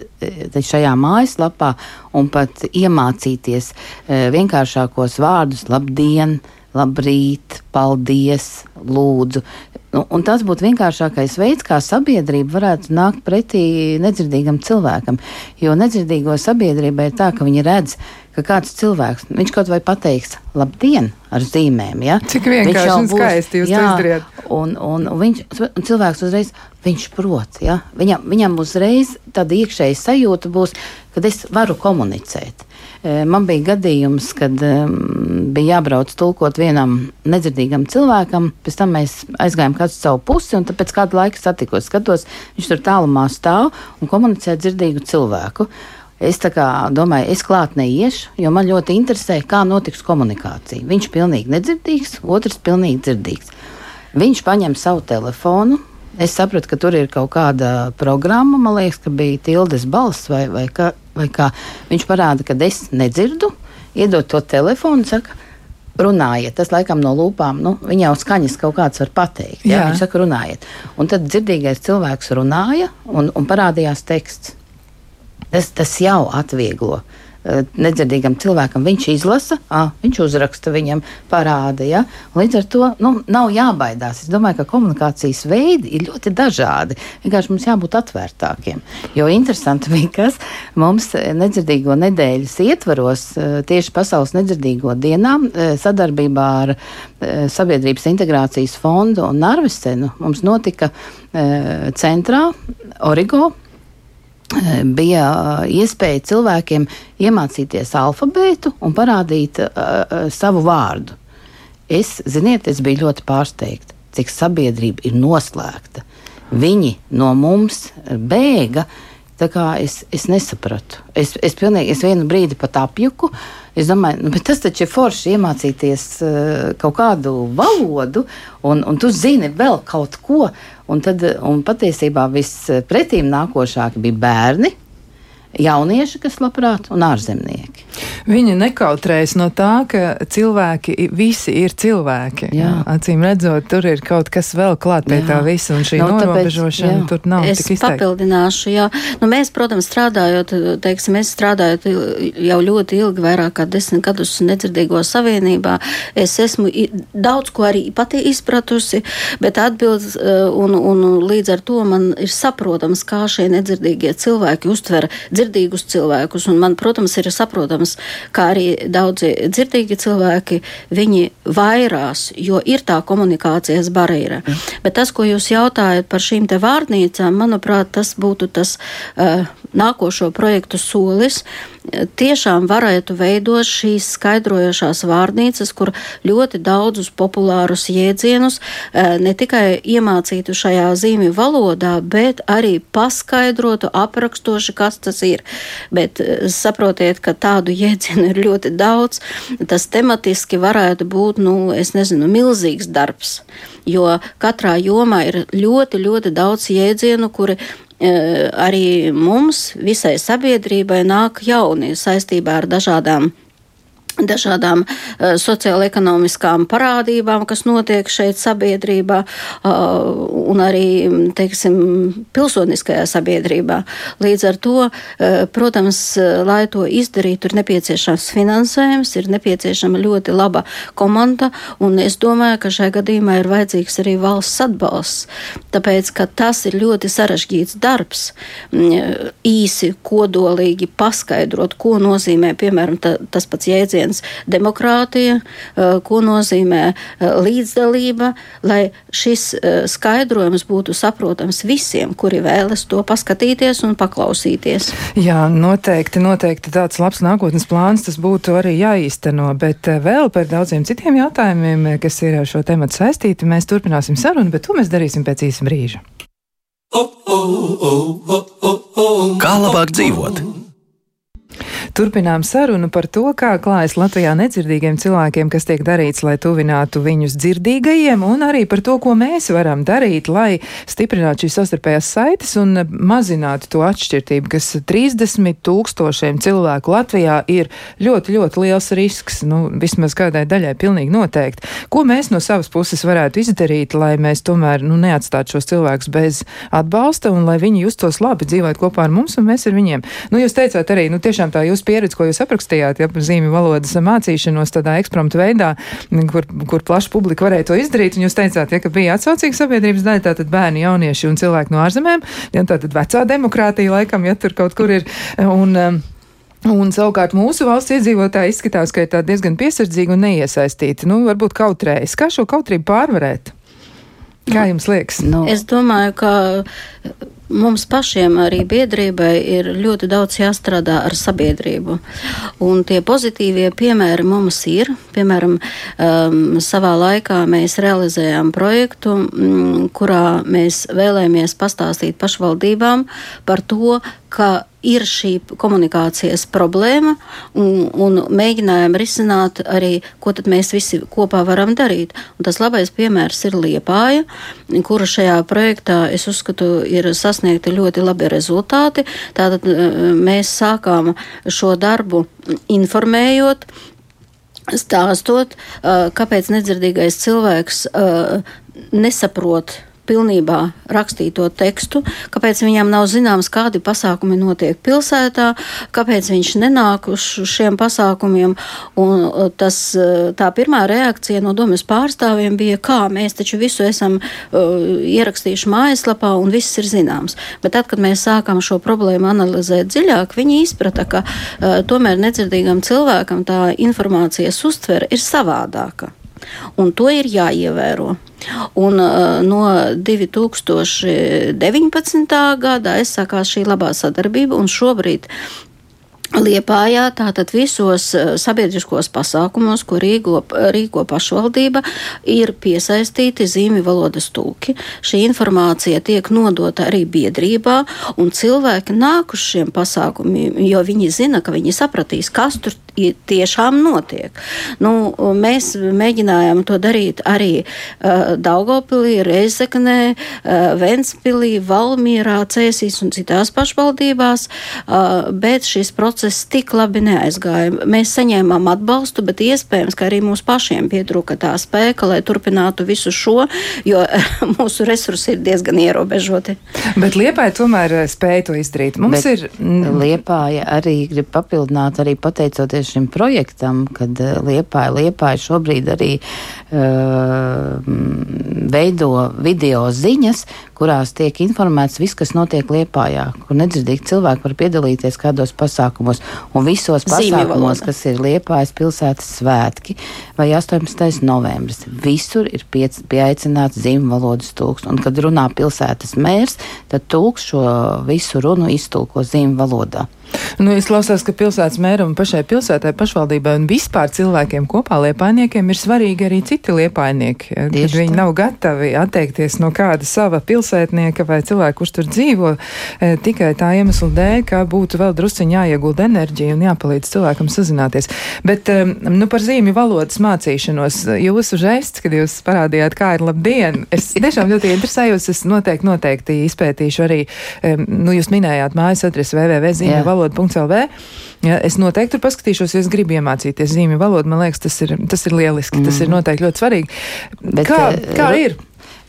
šajā mājaslapā un pat iemācīties uh, vienkāršākos vārdus labdien, labrīt, paldies, lūdzu. Nu, un tas būtu vienkāršākais veids, kā sabiedrība varētu nākt pretī nedzirdīgam cilvēkam. Jo nedzirdīgo sabiedrībai ir tā, ka viņi redz, ka kāds cilvēks, viņš kaut vai pateiks, labdien, ar zīmēm. Ja?
Cik vienkārši un skaisti jūs jā, to izdarījāt.
Un, un, un, viņš, un cilvēks uzreiz, viņš prot, ja? viņam, viņam uzreiz tāda iekšēja sajūta būs, kad es varu komunicēt. Man bija gadījums, kad bija jābrauc tulkot vienam nedzirdīgam cilvēkam, pēc tam mēs aizgājām kādu savu pusi, un pēc kāda laika satikos, skatos, viņš tur tālumā stāv un komunicē dzirdīgu cilvēku. Es domāju, es klāt neiešu, jo man ļoti interesē, kā notiks komunikācija. Viņš ir pilnīgi nedzirdīgs, otrs pilnīgi dzirdīgs. Viņš paņem savu telefonu, Es sapratu, ka tur ir kaut kāda programma, man liekas, ka bija tildes balss vai, vai, kā, vai kā. Viņš parāda, ka es nedzirdu, iedod to telefonu, saka, runājiet. Tas laikam no lūpām, nu, viņa jau skaņas kaut kāds var pateikt. Jā. Jā, viņš saka, runājiet. Un tad dzirdīgais cilvēks runāja un, un parādījās teksts. Tas, tas jau atvieglo nedzirdīgam cilvēkam. Viņš izlasa, à, viņš uzraksta, viņam parāda. Ja? Līdz ar to nu, nav jābaidās. Es domāju, ka komunikācijas veidi ir ļoti dažādi. Vienkārši mums jābūt atvērtākiem. Jo interesanti bija, kas mums nedzirdīgo nedēļas ietvaros eh, tieši Pasaules nedzirdīgo dienām eh, sadarbībā ar Sabiedrības integrācijas fondu un Narvesenu mums notika centrā Origo bija iespēja cilvēkiem iemācīties alfabētu un parādīt uh, savu vārdu. Es, ziniet, es biju ļoti pārsteigta, cik sabiedrība ir noslēgta. Viņi no mums bēga. Es, es nesapratu. Es, es, pilnīgi, es vienu brīdi pat apjuku. Es domāju, nu, tas taču ir forši iemācīties uh, kaut kādu valodu, un, un tu zini vēl kaut ko. Un, tad, un patiesībā vispretīm nākošāk bija bērni, jaunieši, kas labprāt, un ārzemnieki.
Viņa nekautrēs no tā, ka cilvēki visi ir cilvēki. Jā. Acīm redzot, tur ir kaut kas vēl klāt pie jā. tā visa, un šī no, norobežošana tāpēc, tur nav
es
tik izteikta.
Es papildināšu, jā. Nu, mēs, protams, strādājot, teiksim, es strādājot jau ļoti ilgi, vairāk kā desmit gadus nedzirdīgo savienībā, es esmu daudz ko arī pati izpratusi, bet atbildes, eh, un, un līdz ar to man ir saprotams, kā šie nedzirdīgie cilvēki uztver dzirdīgus cilvēkus, un man, protams, ir saprotams, kā arī daudzi dzirdīgi cilvēki, viņi vairās, jo ir tā komunikācijas barjera. Mm. Bet tas, ko jūs jautājat par šīm te vārnīcām, manuprāt, tas būtu tas uh, nākošo projektu solis, tiešām varētu veidot šīs skaidrojošās vārnīcas, kur ļoti daudzus populārus jēdzienus ne tikai iemācītu šajā zīmju valodā, bet arī paskaidrotu aprakstoši, kas tas ir. Bet saprotiet, ka tādu jēdzienu ir ļoti daudz. Tas tematiski varētu būt, nu, es nezinu, milzīgs darbs, jo katrā jomā ir ļoti, ļoti daudz jēdzienu, kuri arī mums, visai sabiedrībai, nāk jauni saistībā ar dažādām dažādām uh, sociālo-ekonomiskām parādībām, kas notiek šeit sabiedrībā uh, un arī, teiksim, pilsoniskajā sabiedrībā. Līdz ar to, uh, protams, lai to izdarītu, ir nepieciešams finansējums, ir nepieciešama ļoti laba komanda, un es domāju, ka šajā gadījumā ir vajadzīgs arī valsts atbalsts, tāpēc, ka tas ir ļoti sarežģīts darbs, īsi, kodolīgi paskaidrot, ko nozīmē, piemēram, ta, tas pats jēdziens, jēdziens demokrātija, ko nozīmē līdzdalība, lai šis skaidrojums būtu saprotams visiem, kuri vēlas to paskatīties un paklausīties.
Jā, noteikti, noteikti tāds labs nākotnes plāns tas būtu arī jāīsteno, bet vēl par daudziem citiem jautājumiem, kas ir ar šo tematu saistīti, mēs turpināsim sarunu, bet to mēs darīsim pēc īsa brīža.
Kā labāk dzīvot?
Turpinām sarunu par to, kā klājas Latvijā nedzirdīgiem cilvēkiem, kas tiek darīts, lai tuvinātu viņus dzirdīgajiem, un arī par to, ko mēs varam darīt, lai stiprinātu šīs sastarpējās saites un mazinātu to atšķirtību, kas 30 tūkstošiem cilvēku Latvijā ir ļoti, ļoti liels risks, nu, vismaz kādai daļai pilnīgi noteikti. Ko mēs no savas puses varētu izdarīt, lai mēs tomēr, nu, neatstātu šos cilvēkus bez atbalsta un lai viņi justos labi dzīvot kopā ar mums un mēs ar viņiem? Nu, jūs teicāt arī, nu, tiešām tā jūs jūsu pieredze, ko jūs aprakstījāt, ja par zīmju valodas mācīšanos tādā ekspromptu veidā, kur, kur plaša publika varēja to izdarīt, un jūs teicāt, ja, ka bija atsaucīga sabiedrības daļa, tātad bērni, jaunieši un cilvēki no ārzemēm, ja tātad vecā demokrātija laikam, ja tur kaut kur ir. Un, um, Un savukārt mūsu valsts iedzīvotāji izskatās, ka ir diezgan piesardzīgi un neiesaistīti. Nu, varbūt kautrējas. Kā šo kautrību pārvarēt? Kā jums liekas?
Nu. Es domāju, ka mums pašiem, arī biedrībai, ir ļoti daudz jāstrādā ar sabiedrību. Un tie pozitīvie piemēri mums ir. Piemēram, um, savā laikā mēs realizējām projektu, um, kurā mēs vēlējāmies pastāstīt pašvaldībām par to, ka ir šī komunikācijas problēma un, un mēģinājām risināt arī, ko tad mēs visi kopā varam darīt. Un tas labais piemērs ir Liepāja, kura šajā projektā, es uzskatu, ir sasniegti ļoti labi rezultāti. Tātad eh, mēs sākām šo darbu informējot stāstot, eh, kāpēc nedzirdīgais cilvēks eh, nesaprot pilnībā rakstīto tekstu, kāpēc viņam nav zināms, kādi pasākumi notiek pilsētā, kāpēc viņš nenāk uz šiem pasākumiem. Un uh, tas, uh, tā pirmā reakcija no domas pārstāvjiem bija, kā mēs taču visu esam uh, ierakstījuši mājaslapā un viss ir zināms. Bet tad, kad mēs sākam šo problēmu analizēt dziļāk, viņi izprata, ka uh, tomēr nedzirdīgam cilvēkam tā informācijas uztvere ir savādāka. Un to ir jāievēro. Un uh, no 2019. gada aizsākās šī labā sadarbība, un šobrīd Liepājā tātad visos eh, sabiedriskos pasākumos, ko rīko, rīko pašvaldība, ir piesaistīti zīmju valodas tūki. Šī informācija tiek nodota arī biedrībā, un cilvēki nāk uz šiem pasākumiem, jo viņi zina, ka viņi sapratīs, kas tur tiešām notiek. Nu, mēs mēģinājām to darīt arī uh, Daugopilī, Reizeknē, uh, Ventspilī, Valmierā, Cēsīs un citās pašvaldībās, uh, bet šis process tik labi neaizgāja. Mēs saņēmām atbalstu, bet iespējams, ka arī mums pašiem pietrūka tā spēka, lai turpinātu visu šo, jo mūsu resursi ir diezgan ierobežoti.
Bet Liepāja tomēr spēja to izdarīt. Mums bet ir.
Liepāja arī grib papildināt, arī pateicoties šim projektam, kad Liepāja, Liepāja šobrīd arī veido video ziņas, kurās tiek informēts viss, kas notiek Liepājā, kur nedzirdīgi cilvēki var piedalīties kādos pasākumos. Un visos pasākumos, kas ir Liepājas pilsētas svētki vai 18. novembris, visur ir piec, pieaicināts zīmju valodas tūks. Un, kad runā pilsētas mērs, tad tūks šo visu runu iztulko zīmju valodā.
Nu, es klausos, ka pilsētas mēram pašai pilsētai, pašvaldībai un vispār cilvēkiem kopā liepainiekiem ir svarīgi arī citi liepainieki. Ja, kad viņi tā. nav gatavi atteikties no kāda sava pilsētnieka vai cilvēka, kurš tur dzīvo, e, tikai tā iemesla dēļ, ka būtu vēl drusciņi jāiegulda enerģija un jāpalīdz cilvēkam sazināties. Bet, e, nu, par zīmju valodas mācīšanos, jūsu žests, kad jūs parādījāt, kā ir labdien, es tiešām ļoti interesējos, es noteikti, noteikti izpētīšu arī, e, nu, jūs minējāt mājas adresi www.zīmju valoda.lv. Ja, es noteikti tur paskatīšos, ja es gribu iemācīties zīmju valodu. Man liekas, tas ir, tas ir lieliski. Mm. Tas ir mm. noteikti ļoti svarīgi. Bet, kā, eh, kā ir?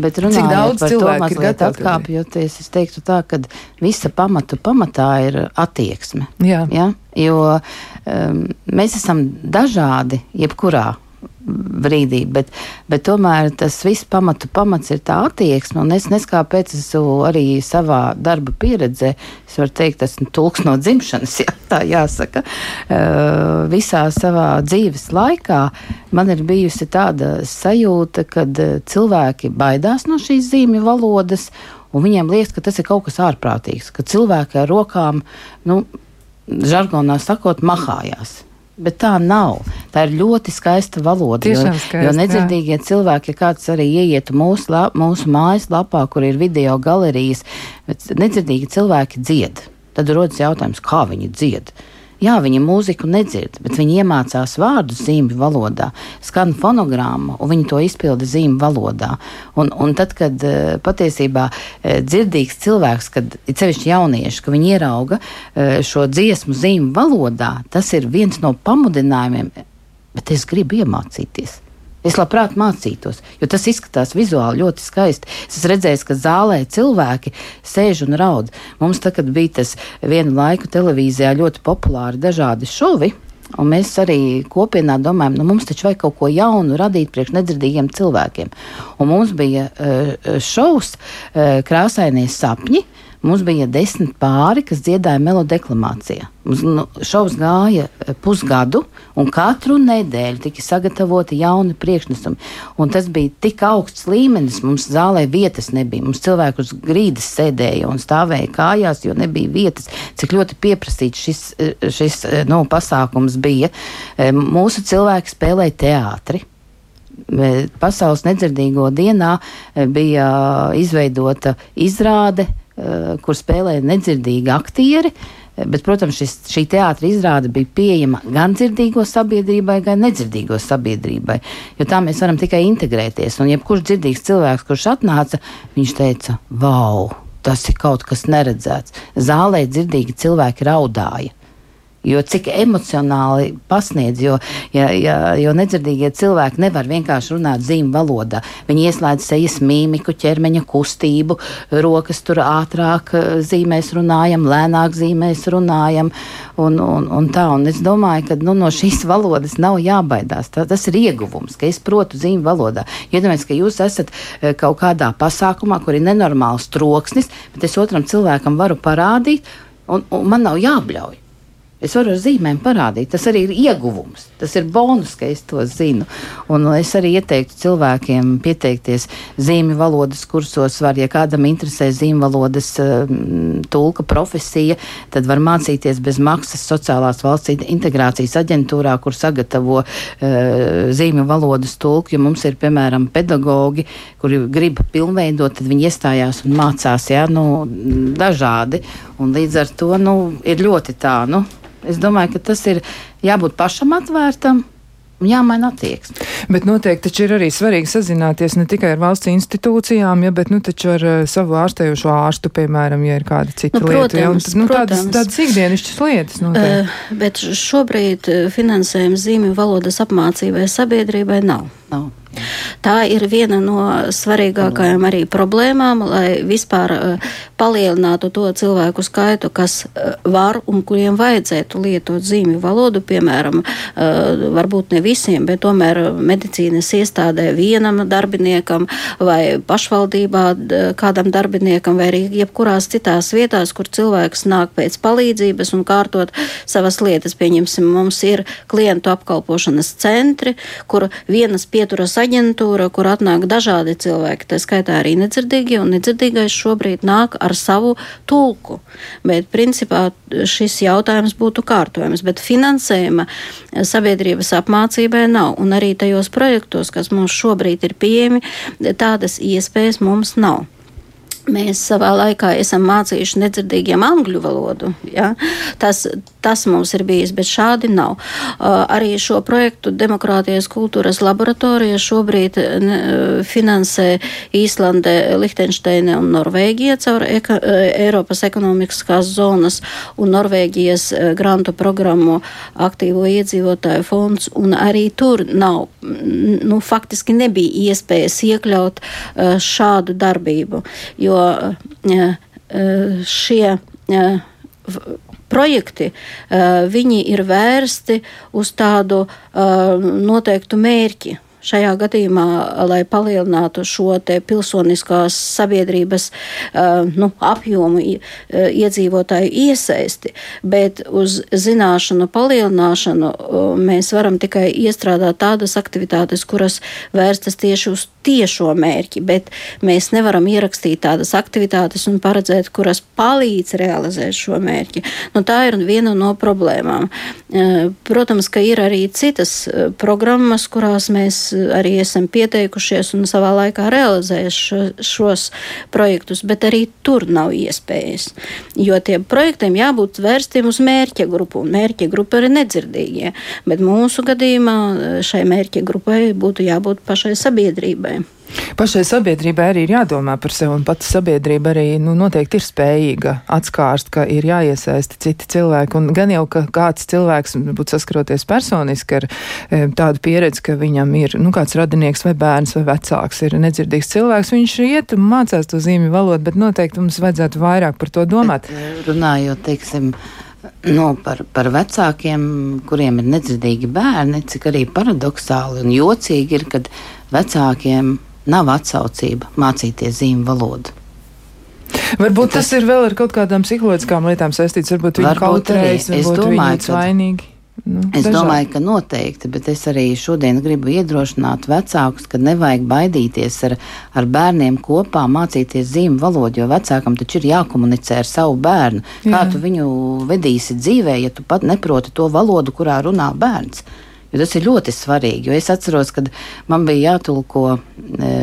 Bet Cik daudz cilvēku ir gatavi atkāpjoties, es teiktu tā, ka visa pamatu pamatā ir attieksme. Jā. Ja? Jo um, mēs esam dažādi jebkurā brīdī, bet, bet tomēr tas viss pamatu pamats ir tā attieksme, un es neskā pēc esmu arī savā darba pieredzē, es varu teikt, tas tulks no dzimšanas, jā, tā jāsaka, visā savā dzīves laikā man ir bijusi tāda sajūta, kad cilvēki baidās no šīs zīmju valodas, un viņiem liekas, ka tas ir kaut kas ārprātīgs, ka cilvēki ar rokām, nu, žargonā sakot, mahājās. Bet tā nav. Tā ir ļoti skaista valoda.
Tiešām jo, skaista,
jo nedzirdīgie jā. cilvēki, ja kāds arī ieietu mūsu, la, mūsu mājaslapā, kur ir video galerijas, bet nedzirdīgi cilvēki dzied. Tad rodas jautājums, kā viņi dzied. Jā, viņi mūziku nedzird, bet viņi iemācās vārdu zīmju valodā, skan fonogrammu, un viņi to izpilda zīmju valodā. Un, un tad, kad eh, patiesībā eh, dzirdīgs cilvēks, kad ir sevišķi jaunieši, ka viņi ierauga eh, šo dziesmu zīmju valodā, tas ir viens no pamudinājumiem, bet es gribu iemācīties. Es labprāt mācītos, jo tas izskatās vizuāli ļoti skaisti. Es redzēju, ka zālē cilvēki sēž un raud. Mums tagad bija tas vienu laiku televīzijā ļoti populāri dažādi šovi. Un mēs arī kopienā domājam, nu mums taču vajag kaut ko jaunu radīt priekš nedzirdīgiem cilvēkiem. Un mums bija uh, šovs uh, Krāsainie sapņi, Mums bija desmit pāri, kas dziedāja melodeklamācijā. Mums nu, šovs gāja e, pusgadu, un katru nedēļu tika sagatavoti jauni priekšnesumi. Un tas bija tik augsts līmenis, mums zālē vietas nebija. Mums cilvēki uz grīdas sēdēja un stāvēja kājās, jo nebija vietas. Cik ļoti pieprasīts šis, e, šis e, nu, pasākums bija. Mūsu cilvēki spēlēja teātri. Pasaules nedzirdīgo dienā bija izveidota izrāde kur spēlēja nedzirdīgi aktieri. Eh, bet, protams, šis, šī teātris izrāde bija pieejama gan dzirdīgo sabiedrībai, gan nedzirdīgo sabiedrībai. Jo tā mēs varam tikai integrēties. Un jebkurš dzirdīgs cilvēks, kurš atnāca, viņš teica, wow, tas ir kaut kas neredzēts. Zālē dzirdīgi cilvēki raudāja. Jo cik emocionāli pasniedz, jo, ja, ja, jo nedzirdīgie cilvēki nevar vienkārši runāt zīmju valodā. Viņi ieslēdz sejas mīmiku, ķermeņa kustību, rokas tur ātrāk eh, zīmēs runājam, lēnāk zīmēs runājam. Un, un, un tā, un es domāju, ka nu, no šīs valodas nav jābaidās. Tā, tas ir ieguvums, ka es protu zīmju valodā. Iedomājieties, ka jūs esat eh, kaut kādā pasākumā, kur ir nenormāls troksnis, bet es otram cilvēkam varu parādīt, un, un man nav jābļauj. Es varu ar zīmēm parādīt. Tas arī ir ieguvums. Tas ir bonus, ka es to zinu. Un es arī ieteiktu cilvēkiem pieteikties zīmju valodas kursos. Var, ja kādam interesē zīmju valodas uh, tulka profesija, tad var mācīties bez maksas sociālās valsts integrācijas aģentūrā, kur sagatavo uh, zīmju valodas tulku. Ja mums ir, piemēram, pedagogi, kuri grib pilnveidot, tad viņi iestājās un mācās jā, nu, dažādi. Un līdz ar to nu, ir ļoti tā. Nu, Es domāju, ka tas ir jābūt pašam atvērtam. Jāmaina attieksme.
Bet noteikti ir arī svarīgi sazināties ne tikai ar valsts institūcijām, ja, bet nu, ar uh, savu ārstējošo ārstu, piemēram, ja ir kāda cita nu, lieta.
Protams,
ja, un, nu, tādas, tādas ikdienišķas lietas. Noteikti.
Uh, bet šobrīd eh, finansējums zīmju valodas apmācībai sabiedrībai nav. Nav. Tā ir viena no svarīgākajām arī problēmām, lai vispār uh, palielinātu to cilvēku skaitu, kas uh, var un kuriem vajadzētu lietot zīmju valodu, piemēram, uh, varbūt ne visiem, bet tomēr medicīnas iestādē vienam darbiniekam vai pašvaldībā kādam darbiniekam vai arī jebkurās citās vietās, kur cilvēks nāk pēc palīdzības un kārtot savas lietas. Pieņemsim, mums ir klientu apkalpošanas centri, kur vienas pieturas aģentūra, kur atnāk dažādi cilvēki, tā skaitā arī nedzirdīgie, un nedzirdīgais šobrīd nāk ar savu tulku. Bet, principā, šis jautājums būtu kārtojams, bet finansējuma sabiedrības apmācībai nav, un arī tajos projektos, kas mums šobrīd ir pieejami, tādas iespējas mums nav. Mēs savā laikā esam mācījuši nedzirdīgiem angļu valodu. Ja? Tas, tas mums ir bijis, bet šādi nav. Uh, arī šo projektu Demokrātijas kultūras laboratorija šobrīd ne, finansē Īslande, Lihtenšteine un Norvēģija caur eka, Eiropas ekonomiskās zonas un Norvēģijas grantu programmu aktīvo iedzīvotāju fonds, un arī tur nav, nu, faktiski nebija iespējas iekļaut uh, šādu darbību, jo šie projekti, e, viņi ir vērsti uz tādu noteiktu mērķi šajā gadījumā, lai palielinātu šo pilsoniskās sabiedrības uh, nu, apjomu, uh, iedzīvotāju iesaisti, bet uz zināšanu palielināšanu uh, mēs varam tikai iestrādāt tādas aktivitātes, kuras vērstas tieši uz tiešo mērķi, bet mēs nevaram ierakstīt tādas aktivitātes un paredzēt, kuras palīdz realizēt šo mērķi. Nu, tā ir viena no problēmām. Protams, ka ir arī citas programmas, kurās mēs arī esam pieteikušies un savā laikā realizējuši šo, šos projektus, bet arī tur nav iespējas. Jo tiem projektiem jābūt vērstiem uz mērķa grupu, un mērķa grupa ir nedzirdīgie. Bet mūsu gadījumā šai mērķa grupai būtu jābūt pašai sabiedrībai.
Pašai sabiedrībai arī ir jādomā par sevi, un pati sabiedrība arī nu, noteikti ir spējīga atskārst, ka ir jāiesaista citi cilvēki. Un gan jau, ka kāds cilvēks, būtu saskaroties personiski ar e, tādu pieredzi, ka viņam ir nu, kāds radinieks vai bērns vai vecāks, ir nedzirdīgs cilvēks, viņš iet un mācās to zīmju valodu, bet noteikti mums vajadzētu vairāk par to domāt.
E, runājot, teiksim, Nu, par, par vecākiem, kuriem ir nedzirdīgi bērni, cik arī paradoxāli un jocīgi ir, kad vecākiem nav atsaucība mācīties zīmju valodu.
Varbūt tas, tas ir vēl ar kaut kādām psiholoģiskām lietām saistīts. Varbūt viņi kaut reiz ir vainīgi.
Nu, es dažādi. domāju, ka noteikti, bet es arī šodien gribu iedrošināt vecākus, ka nevajag baidīties ar, ar bērniem kopā mācīties zīmju valodu, jo vecākam taču ir jākomunicē ar savu bērnu. Jā. Kā tu viņu vedīsi dzīvē, ja tu pat neproti to valodu, kurā runā bērns? Jo tas ir ļoti svarīgi. Es atceros, kad man bija jātulko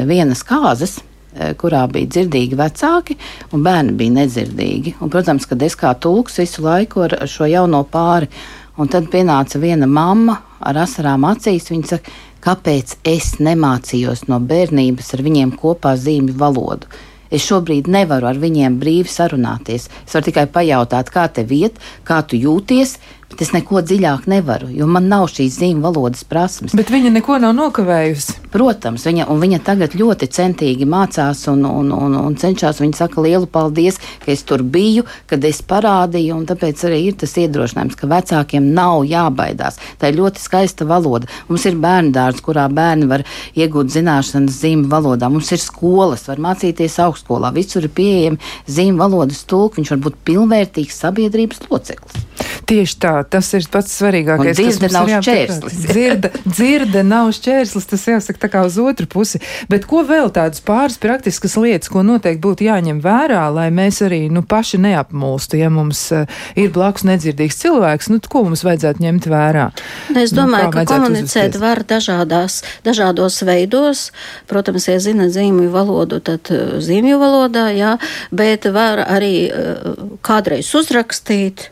vienas kāzas, e, kurā bija dzirdīgi vecāki, un bērni bija nedzirdīgi. Un, protams, kad es kā tulks visu laiku ar šo jauno pāri, un tad pienāca viena mamma ar asarām acīs. Viņa saka, kāpēc es nemācījos no bērnības ar viņiem kopā zīmju valodu? Es šobrīd nevaru ar viņiem brīvi sarunāties. Es varu tikai pajautāt, kā tev iet, kā tu jūties, bet es neko dziļāk nevaru, jo man nav šīs zīmju valodas prasmes.
Bet viņa neko nav nokavējusi.
Protams, viņa, viņa tagad ļoti centīgi mācās un, un, un, un cenšas. Viņa saka lielu paldies, ka es tur biju, kad es parādīju, un tāpēc arī ir tas iedrošinājums, ka vecākiem nav jābaidās. Tā ir ļoti skaista valoda. Mums ir bērnu dārsts, kurā bērni var iegūt zināšanas zīmju valodā. Mums ir skolas, var mācīties augstskolā. Visur ir pieejami zīmju valodas tulki. Viņš var būt pilnvērtīgs sabiedrības loceklis.
Tieši tā, tas ir pats svarīgākais.
Dzirde nav šķērslis.
Dzirde, dzirde nav šķērslis, tas jāsaka tā kā uz otru pusi. Bet ko vēl tādas pāris praktiskas lietas, ko noteikti būtu jāņem vērā, lai mēs arī nu, paši neapmulstu, ja mums uh, ir blakus nedzirdīgs cilvēks, nu, ko mums vajadzētu ņemt vērā?
Nu, es domāju, nu, ka komunicēt uzvesties? var dažādās, dažādos veidos. Protams, ja zina zīmju valodu, tad uh, zīmju valodā, jā, bet var arī uh, kādreiz uzrakstīt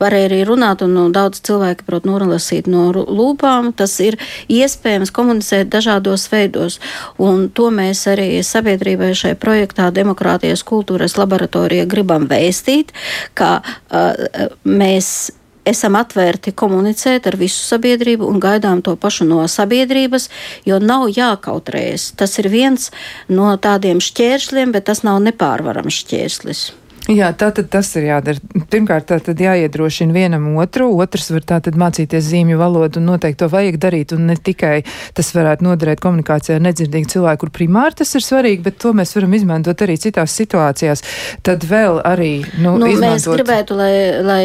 varēja arī runāt, un nu, daudz cilvēki prot nolasīt no lūpām. Tas ir iespējams komunicēt dažādos veidos, un to mēs arī sabiedrībai šai projektā Demokrātijas kultūras laboratorija gribam vēstīt, ka uh, mēs esam atvērti komunicēt ar visu sabiedrību un gaidām to pašu no sabiedrības, jo nav jākautrējas. Tas ir viens no tādiem šķēršļiem, bet tas nav nepārvarams šķērslis.
Jā, tā tad tas ir jādara. Pirmkārt, tā tad jāiedrošina vienam otru, otrs var tā tad mācīties zīmju valodu un noteikti to vajag darīt, un ne tikai tas varētu noderēt komunikācijā ar nedzirdīgu cilvēku, kur primāri tas ir svarīgi, bet to mēs varam izmantot arī citās situācijās. Tad vēl arī, nu, nu izmantot...
mēs gribētu, lai, lai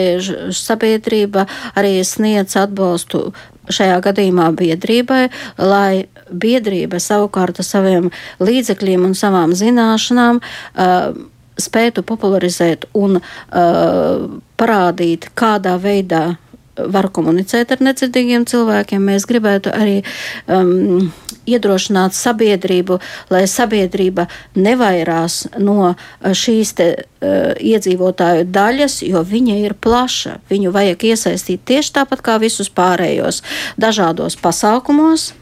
sabiedrība arī sniedz atbalstu šajā gadījumā biedrībai, lai biedrība savukārt saviem līdzekļiem un savām zināšanām uh, spētu popularizēt un uh, parādīt, kādā veidā var komunicēt ar nedzirdīgiem cilvēkiem. Mēs gribētu arī um, iedrošināt sabiedrību, lai sabiedrība nevairās no šīs te, uh, iedzīvotāju daļas, jo viņa ir plaša. Viņu vajag iesaistīt tieši tāpat kā visus pārējos dažādos pasākumos.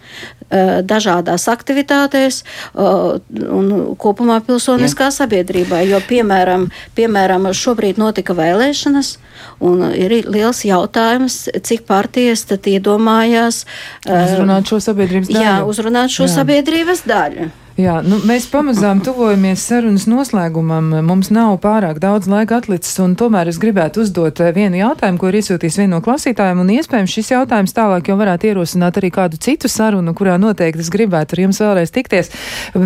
Dažādās aktivitātēs un kopumā pilsoniskā Jā. sabiedrībā. Jo, piemēram, piemēram, šobrīd notika vēlēšanas, un ir liels jautājums, cik partijas tad iedomājās
uzrunāt šo sabiedrības daļu.
Jā, uzrunāt šo Jā. sabiedrības daļu.
Jā, nu, mēs pamazām tuvojamies sarunas noslēgumam. Mums nav pārāk daudz laika atlicis, un tomēr es gribētu uzdot eh, vienu jautājumu, ko ir iesūtījis viena no klausītājiem, un iespējams šis jautājums tālāk jau varētu ierosināt arī kādu citu sarunu, kurā noteikti es gribētu ar jums vēlreiz tikties.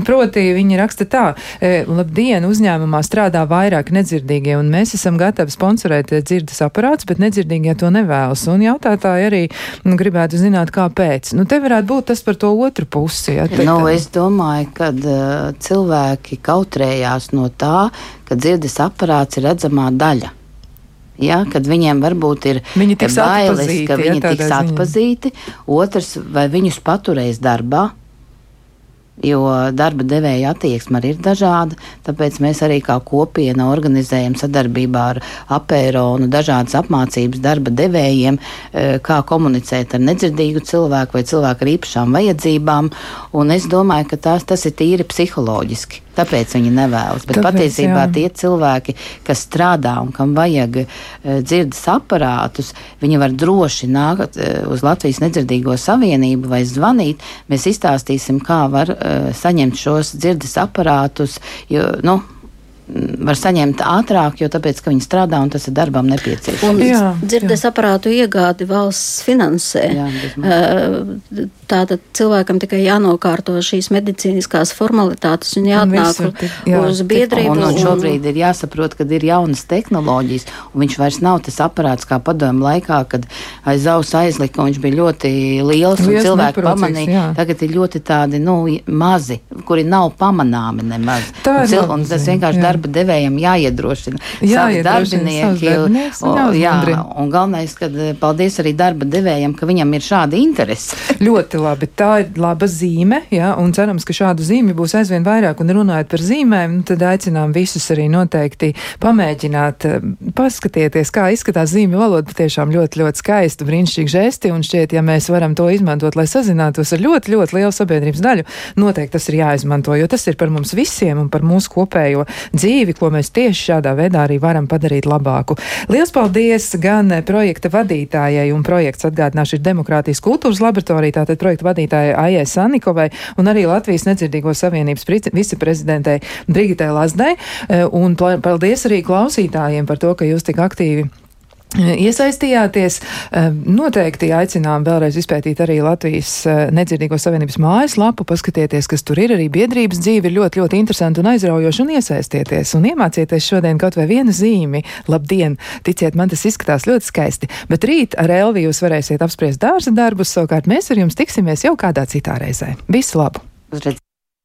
Proti, viņi raksta tā, e, labdien, uzņēmumā strādā vairāk nedzirdīgie, un mēs esam gatavi sponsorēt dzirdes aparātus, bet nedzirdīgie to nevēlas. Un jautātāji arī nu, gribētu zināt, kāpēc. Nu, te varētu būt tas par to otru pusi. Ja,
te, nu, es domāju, ka kad uh, cilvēki kautrējās no tā, ka dzirdes aparāts ir redzamā daļa. Ja, kad viņiem varbūt ir
viņi bailes, atpazīti,
ka viņi ja, tiks atpazīti, otrs, vai viņus paturēs darbā, jo darba devēja attieksme arī ir dažāda. Tāpēc mēs arī kā kopiena organizējam sadarbībā ar apēronu dažādas apmācības darba devējiem, e, kā komunicēt ar nedzirdīgu cilvēku vai cilvēku ar īpašām vajadzībām. Un es domāju, ka tās, tas ir tīri psiholoģiski. Tāpēc viņi nevēlas. Bet Tāpēc, patiesībā jā. tie cilvēki, kas strādā un kam vajag uh, dzirdes aparātus, viņi var droši nākt uh, uz Latvijas nedzirdīgo savienību vai zvanīt. Mēs izstāstīsim, kā var saņemt šos dzirdes aparātus. Jo, nu, var saņemt ātrāk, jo tāpēc, ka viņi strādā un tas ir darbam nepieciešams.
Dzirdes aparātu iegādi valsts finansē. Jā, Tātad cilvēkam tikai jānokārto šīs medicīniskās formalitātes un jāatnāk un jā, uz biedrību.
Un, un šobrīd ir jāsaprot, ka ir jaunas tehnoloģijas, un viņš vairs nav tas aparāts kā padomu laikā, kad aiz auss aizlika, un viņš bija ļoti liels, un cilvēki pamanīja. Jā. Tagad ir ļoti tādi, nu, mazi, kuri nav pamanāmi nemaz. Tā un, cil, un tas vienkārši jā. Darba devējiem jāiedrošina. Savi darbinieki. Un, jā, un galvenais, ka paldies arī darba devējiem, ka viņam ir šāda interese.
ļoti labi. Tā ir laba zīme, ja, un cerams, ka šādu zīmju būs aizvien vairāk. Un runājot par zīmēm, nu, tad aicinām visus arī noteikti pamēģināt, eh, paskatieties, kā izskatās zīmju valoda. Patiešām ļoti, ļoti skaista, brīnišķīga žesti, un šķiet, ja mēs varam to izmantot, lai sazinātos ar ļoti, ļoti lielu sabiedrības daļu, noteikti tas ir jāizmanto, jo tas ir par mums visiem un par mūsu kopējo dzīvi, ko mēs tieši šādā veidā arī varam padarīt labāku. Lielas paldies gan projekta vadītājai, un projekts atgādināšu ir Demokrātijas kultūras laboratorija, tātad projekta vadītājai Aijai Sanikovai un arī Latvijas nedzirdīgo savienības viceprezidentei Brigitai Lazdai. Eh, un paldies arī klausītājiem par to, ka jūs tik aktīvi Iesaistījāties, noteikti aicinām vēlreiz izpētīt arī Latvijas eh, nedzirdīgo savienības mājaslapu, paskatieties, kas tur ir, arī biedrības dzīve ir ļoti, ļoti interesanti un aizraujoši un iesaistieties un iemācieties šodien kaut vai vienu zīmi. Labdien! Ticiet, man tas izskatās ļoti skaisti, bet rīt ar Elvi jūs varēsiet apspriest dārza darbus, savukārt mēs ar jums tiksimies jau kādā citā reizē. Visu labu! Uzredz.